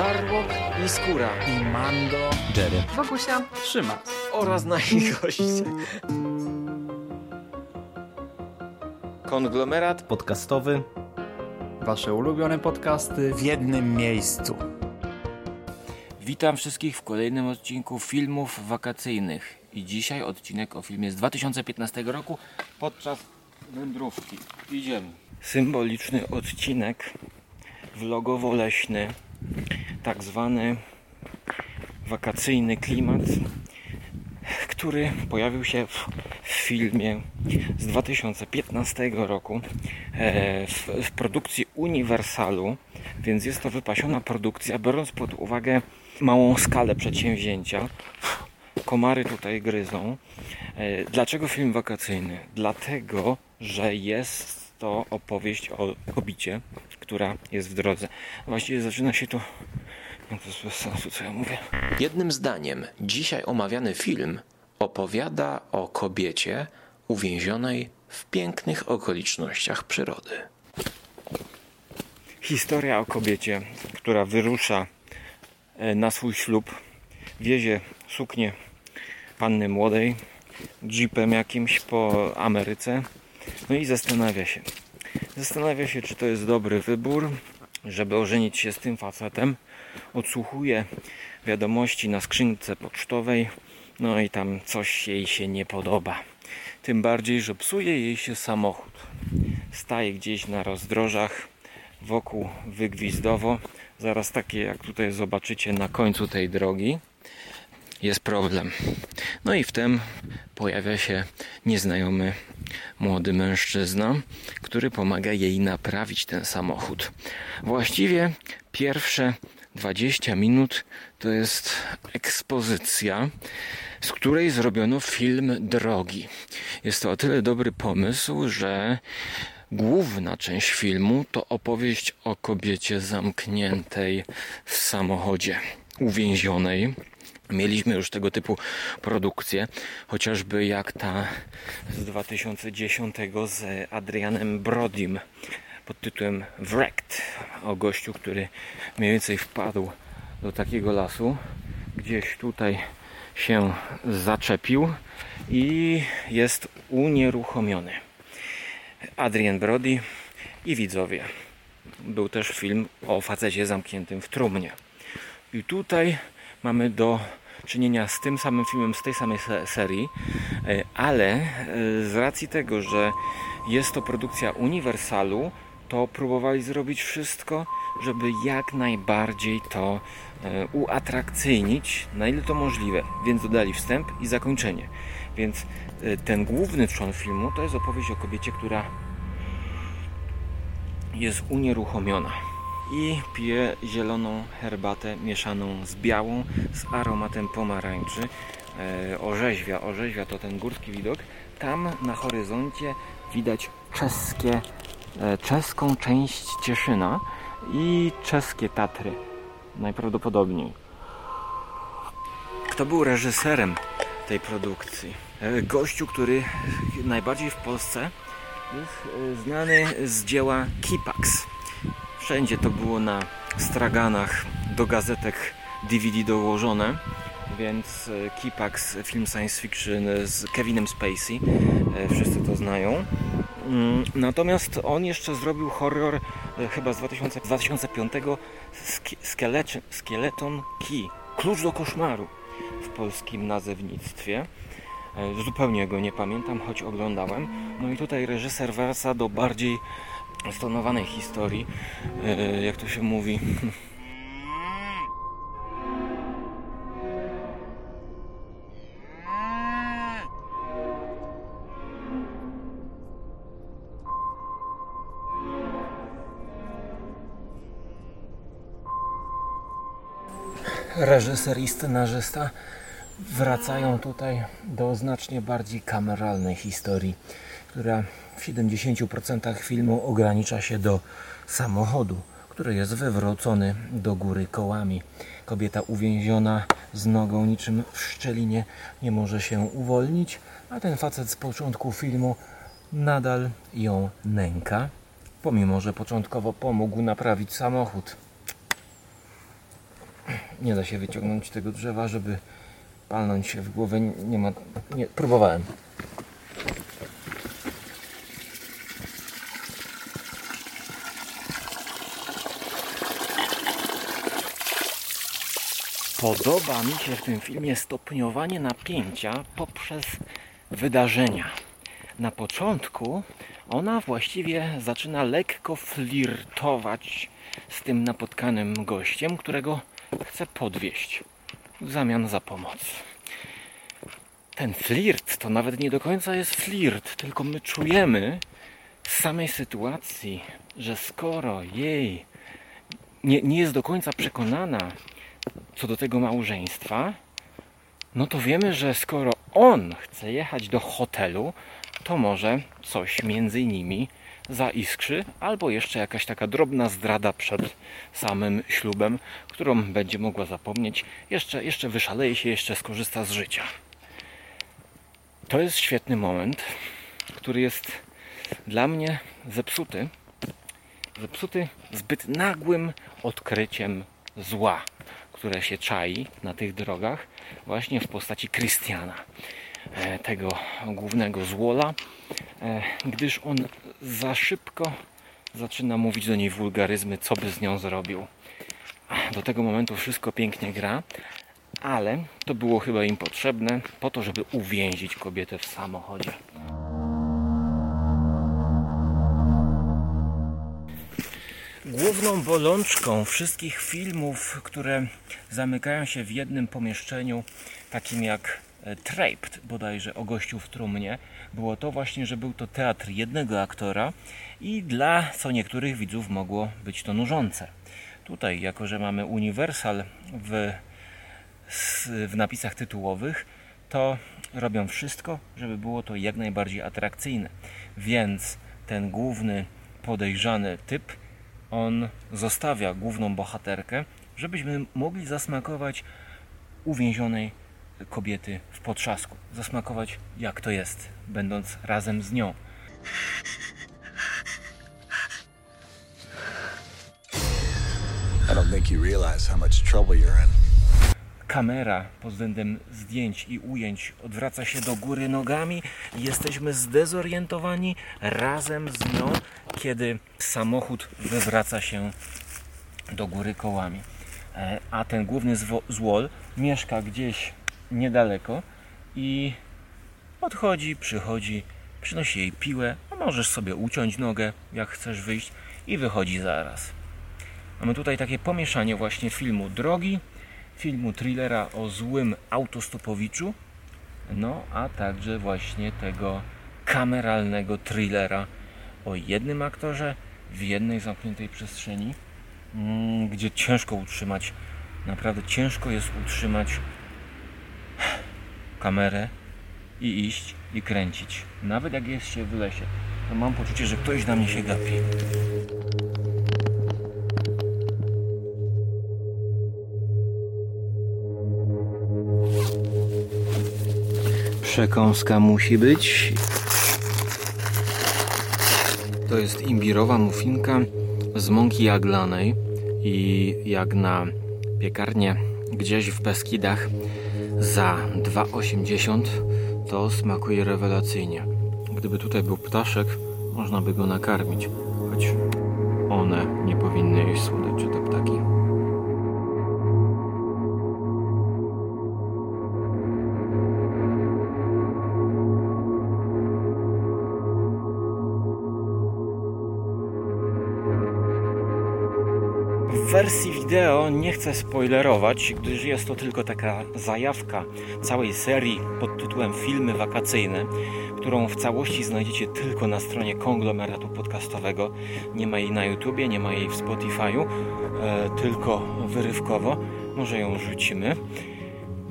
Żarłok i Skóra i Mando, Jerry, Wokusia, Szymas oraz nasi goście. Konglomerat podcastowy. Wasze ulubione podcasty w jednym miejscu. Witam wszystkich w kolejnym odcinku filmów wakacyjnych. I dzisiaj odcinek o filmie z 2015 roku podczas wędrówki. Idziemy. Symboliczny odcinek vlogowo-leśny, tak zwany wakacyjny klimat, który pojawił się w, filmie z 2015 roku e, w, w produkcji Uniwersalu, więc jest to wypasiona produkcja, biorąc pod uwagę małą skalę przedsięwzięcia. Komary tutaj gryzą. E, Dlaczego film wakacyjny? Dlatego, że jest to opowieść o kobicie, która jest w drodze. Właściwie zaczyna się to. No to jest bez sensu, co ja mówię. Jednym zdaniem, dzisiaj omawiany film opowiada o kobiecie uwięzionej w pięknych okolicznościach przyrody. Historia o kobiecie, która wyrusza e, na swój ślub, wiezie suknię panny młodej jeepem jakimś po Ameryce, no i zastanawia się. Zastanawia się, czy to jest dobry wybór, żeby ożenić się z tym facetem. Odsłuchuje wiadomości na skrzynce pocztowej, no i tam coś jej się nie podoba. Tym bardziej, że psuje jej się samochód. Staje gdzieś na rozdrożach, wokół wygwizdowo, zaraz takie jak tutaj zobaczycie na końcu tej drogi. Jest problem. No i wtem pojawia się nieznajomy młody mężczyzna, który pomaga jej naprawić ten samochód. Właściwie pierwsze 20 minut to jest ekspozycja, z której zrobiono film drogi. Jest to o tyle dobry pomysł, że główna część filmu to opowieść o kobiecie zamkniętej w samochodzie, uwięzionej. Mieliśmy już tego typu produkcje, chociażby jak ta z 2010 z Adrianem Brodim pod tytułem Wrecked o gościu, który mniej więcej wpadł do takiego lasu, gdzieś tutaj się zaczepił i jest unieruchomiony. Adrian Brody i widzowie. Był też film o facecie zamkniętym w trumnie. I tutaj mamy do czynienia z tym samym filmem, z tej samej se serii, e, ale e, z racji tego, że jest to produkcja Uniwersalu, to próbowali zrobić wszystko, żeby jak najbardziej to e, uatrakcyjnić, na ile to możliwe. Więc dodali wstęp i zakończenie. Więc ten główny trzon filmu to jest opowieść o kobiecie, która jest unieruchomiona i pije zieloną herbatę mieszaną z białą, z aromatem pomarańczy. E, orzeźwia, orzeźwia to ten górski widok. Tam na horyzoncie widać czeskie, e, czeską część Cieszyna i czeskie Tatry. Najprawdopodobniej. Kto był reżyserem tej produkcji? E, gościu, który najbardziej w Polsce jest znany z dzieła Kipax. Wszędzie to było na straganach do gazetek DVD dołożone, więc e, Kipax, film science fiction z Kevinem Spacey, e, wszyscy to znają. Mm, natomiast on jeszcze zrobił horror chyba z 2000, 2005 Skeleton, Skeleton Key, Klucz do koszmaru w polskim nazewnictwie. Zupełnie go nie pamiętam, choć oglądałem. No i tutaj reżyser wraca do bardziej stonowanej historii, jak to się mówi. Reżyser i scenarzysta wracają tutaj do znacznie bardziej kameralnej historii, która w 70% filmu ogranicza się do samochodu, który jest wywrócony do góry kołami. Kobieta uwięziona z nogą niczym w szczelinie nie może się uwolnić, a ten facet z początku filmu nadal ją nęka, pomimo że początkowo pomógł naprawić samochód. nie da się wyciągnąć tego drzewa, żeby palnąć się w głowę. Nie ma. Nie, próbowałem. Podoba mi się w tym filmie stopniowanie napięcia poprzez wydarzenia. Na początku ona właściwie zaczyna lekko flirtować z tym napotkanym gościem, którego chce podwieźć w zamian za pomoc. Ten flirt to nawet nie do końca jest flirt, tylko my czujemy z samej sytuacji, że skoro jej nie, nie jest do końca przekonana co do tego małżeństwa, no to wiemy, że skoro on chce jechać do hotelu, to może coś między nimi zaiskrzy, albo jeszcze jakaś taka drobna zdrada przed samym ślubem, którą będzie mogła zapomnieć, jeszcze, jeszcze wyszaleje się, jeszcze skorzysta z życia. To jest świetny moment, który jest dla mnie zepsuty. Zepsuty zbyt nagłym odkryciem zła, które się czai na tych drogach, właśnie w postaci Krystiana, tego głównego złola, e, gdyż on za szybko zaczyna mówić do niej wulgaryzmy, co by z nią zrobił. Do tego momentu wszystko pięknie gra, ale to było chyba im potrzebne po to, żeby uwięzić kobietę w samochodzie. Główną bolączką wszystkich filmów, które zamykają się w jednym pomieszczeniu, takim jak e, Traped, bodajże o gościu w trumnie, było to właśnie, że był to teatr jednego aktora i dla co niektórych widzów mogło być to nużące. Tutaj, jako że mamy Universal w, w napisach tytułowych, to robią wszystko, żeby było to jak najbardziej atrakcyjne. Więc ten główny podejrzany typ on zostawia główną bohaterkę, żebyśmy mogli zasmakować uwięzionej kobiety w potrzasku. Zasmakować jak to jest, będąc razem z nią. I don't think you realize how much trouble you're in. Kamera pod względem zdjęć i ujęć odwraca się do góry nogami. Jesteśmy zdezorientowani razem z nią, kiedy samochód wywraca się do góry kołami. E, a ten główny złol mieszka gdzieś niedaleko i odchodzi, przychodzi, przynosi jej piłę, a możesz sobie uciąć nogę, jak chcesz wyjść i wychodzi zaraz. Mamy tutaj takie pomieszanie właśnie filmu drogi, filmu thrillera o złym autostopowiczu, no a także właśnie tego kameralnego thrillera o jednym aktorze w jednej zamkniętej przestrzeni, mm, gdzie ciężko utrzymać, naprawdę ciężko jest utrzymać kamerę i iść i kręcić. Nawet jak jest się w lesie, to mam poczucie, że ktoś na mnie się gapi. Przekąska musi być. To jest imbirowa muffinka z mąki jaglanej i jak na piekarnię gdzieś w Beskidach za 2,80 to smakuje rewelacyjnie. Gdyby tutaj był ptaszek, można by go nakarmić, choć one nie powinny jeść słodyczy, te ptaki. Wersji wideo nie chcę spoilerować, gdyż jest to tylko taka zajawka całej serii pod tytułem Filmy wakacyjne, którą w całości znajdziecie tylko na stronie konglomeratu podcastowego. Nie ma jej na YouTubie, nie ma jej w Spotify'u, e, tylko wyrywkowo. Może ją rzucimy.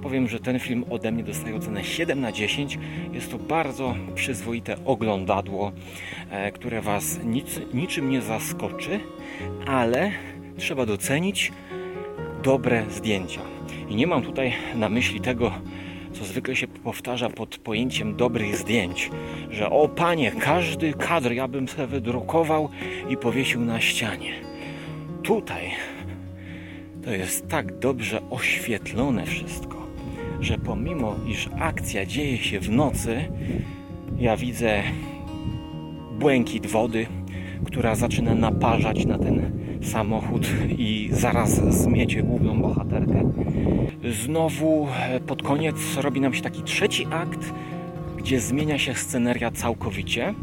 Powiem, że ten film ode mnie dostaje ocenę 7 na 10. Jest to bardzo przyzwoite oglądadło, e, które Was nic, niczym nie zaskoczy, ale trzeba docenić dobre zdjęcia. I nie mam tutaj na myśli tego, co zwykle się powtarza pod pojęciem dobrych zdjęć, że o panie, każdy kadr ja bym sobie wydrukował i powiesił na ścianie. Tutaj to jest tak dobrze oświetlone wszystko, że pomimo iż akcja dzieje się w nocy, ja widzę błękit wody, która zaczyna naparzać na ten samochód i zaraz zmiecie główną bohaterkę. Znowu e, pod koniec robi nam się taki trzeci akt, gdzie zmienia się sceneria całkowicie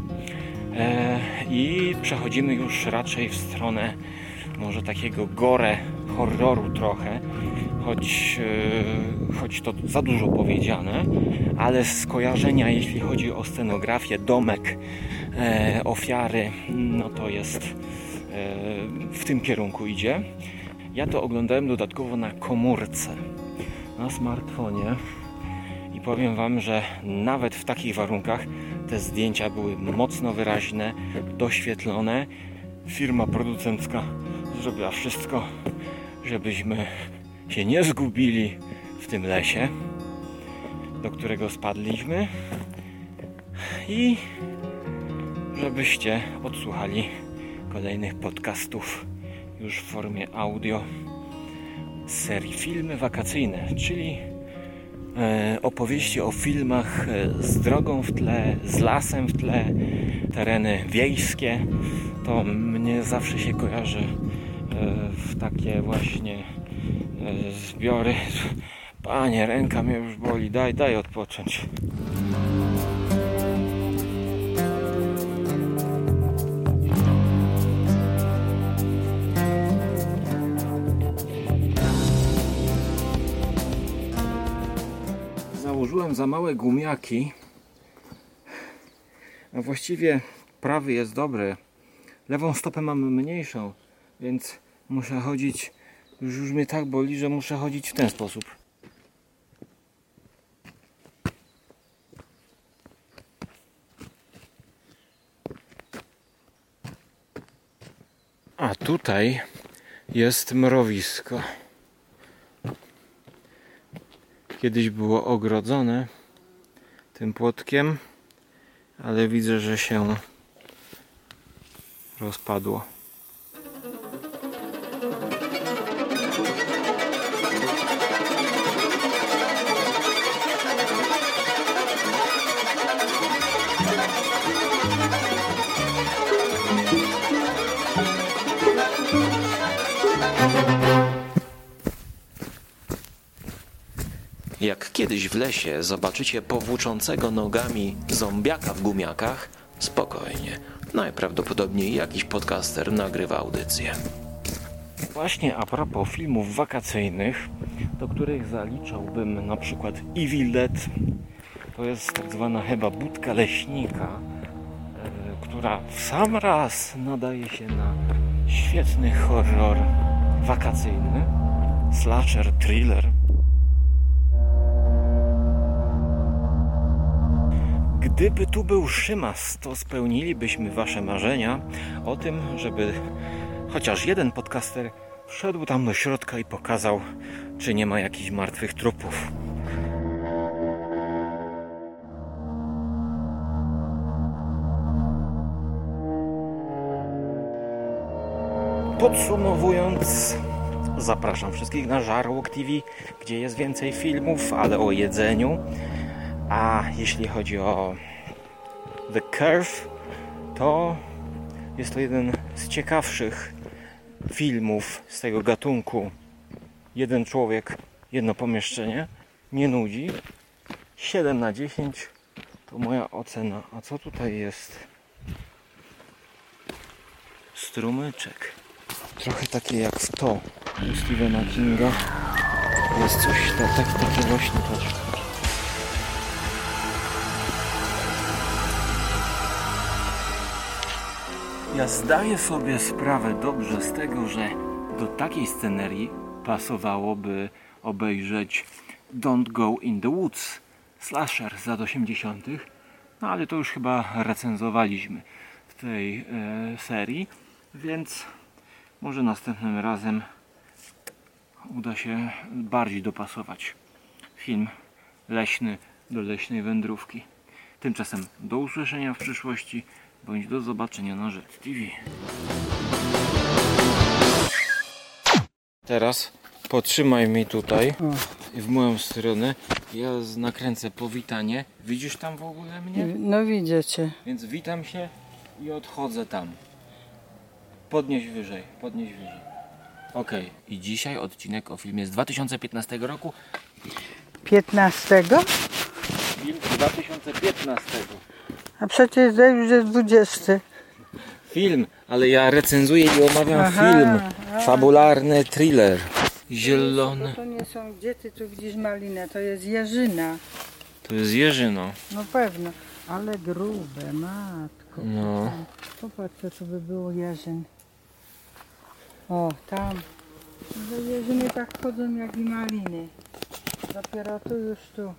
e, i przechodzimy już raczej w stronę może takiego gore horroru trochę, choć, e, choć to za dużo powiedziane, ale skojarzenia jeśli chodzi o scenografię, domek ofiary, no to jest w tym kierunku idzie. Ja to oglądałem dodatkowo na komórce, na smartfonie i powiem Wam, że nawet w takich warunkach te zdjęcia były mocno wyraźne, doświetlone. Firma producencka zrobiła wszystko, żebyśmy się nie zgubili w tym lesie, do którego spadliśmy i żebyście odsłuchali kolejnych podcastów już w formie audio serii Filmy Wakacyjne, czyli e, opowieści o filmach e, z drogą w tle, z lasem w tle, tereny wiejskie. To mnie zawsze się kojarzy e, w takie właśnie zbiory. Panie, ręka mnie już boli, daj, daj odpocząć. Założyłem za małe gumiaki. A właściwie prawy jest dobry. Lewą stopę mam mniejszą, więc muszę chodzić. Już, już mnie tak boli, że muszę chodzić w ten sposób. A tutaj jest mrowisko. Kiedyś było ogrodzone tym płotkiem, ale widzę, że się rozpadło. Kiedyś w lesie zobaczycie powłóczącego nogami zombiaka w gumiakach, spokojnie. Najprawdopodobniej jakiś podcaster nagrywa audycję. Właśnie a propos filmów wakacyjnych, do których zaliczałbym na przykład Evil Dead. To jest tak zwana chyba budka leśnika, e, która w sam raz nadaje się na świetny horror wakacyjny, slasher, thriller. Gdyby tu był Szymas, to spełnilibyśmy Wasze marzenia o tym, żeby chociaż jeden podcaster wszedł tam do środka i pokazał, czy nie ma jakichś martwych trupów. Podsumowując, zapraszam wszystkich na Żarłok TV, gdzie jest więcej filmów, ale o jedzeniu. A jeśli chodzi o The Curve, to jest to jeden z ciekawszych filmów z tego gatunku. Jeden człowiek, jedno pomieszczenie. Nie nudzi. 7 na 10 to moja ocena. A co tutaj jest? Strumyczek. Trochę takie jak w to u Stephena Kinga. Jest coś tak, tak, takie właśnie patrz. Ja zdaję sobie sprawę dobrze z tego, że do takiej scenerii pasowałoby obejrzeć Don't Go in the Woods, slasher z lat 80., no ale to już chyba recenzowaliśmy w tej e, serii, więc może następnym razem uda się bardziej dopasować film leśny do leśnej wędrówki. Tymczasem do usłyszenia w przyszłości bądź do zobaczenia na Rzecz TV. Teraz Potrzymaj mi tutaj i w moją stronę. Ja z- nakręcę powitanie. Widzisz tam w ogóle mnie? No widzicie. Więc witam się i odchodzę tam. Podnieś wyżej, podnieś wyżej. Okej. I dzisiaj odcinek o filmie z 2015 roku. 15? Film z 2015. A przecież to już jest 20. Film, ale ja recenzuję i omawiam Aha, film. Fabularny thriller. Zielony. To nie są, gdzie ty tu widzisz malinę? To jest jeżyna. To jest Jerzyno. No pewno. Ale grube, matko. No. Popatrz, co tu by było jeżyn. O, tam. Do jeżyny tak chodzą jak i maliny. Dopiero tu już tu.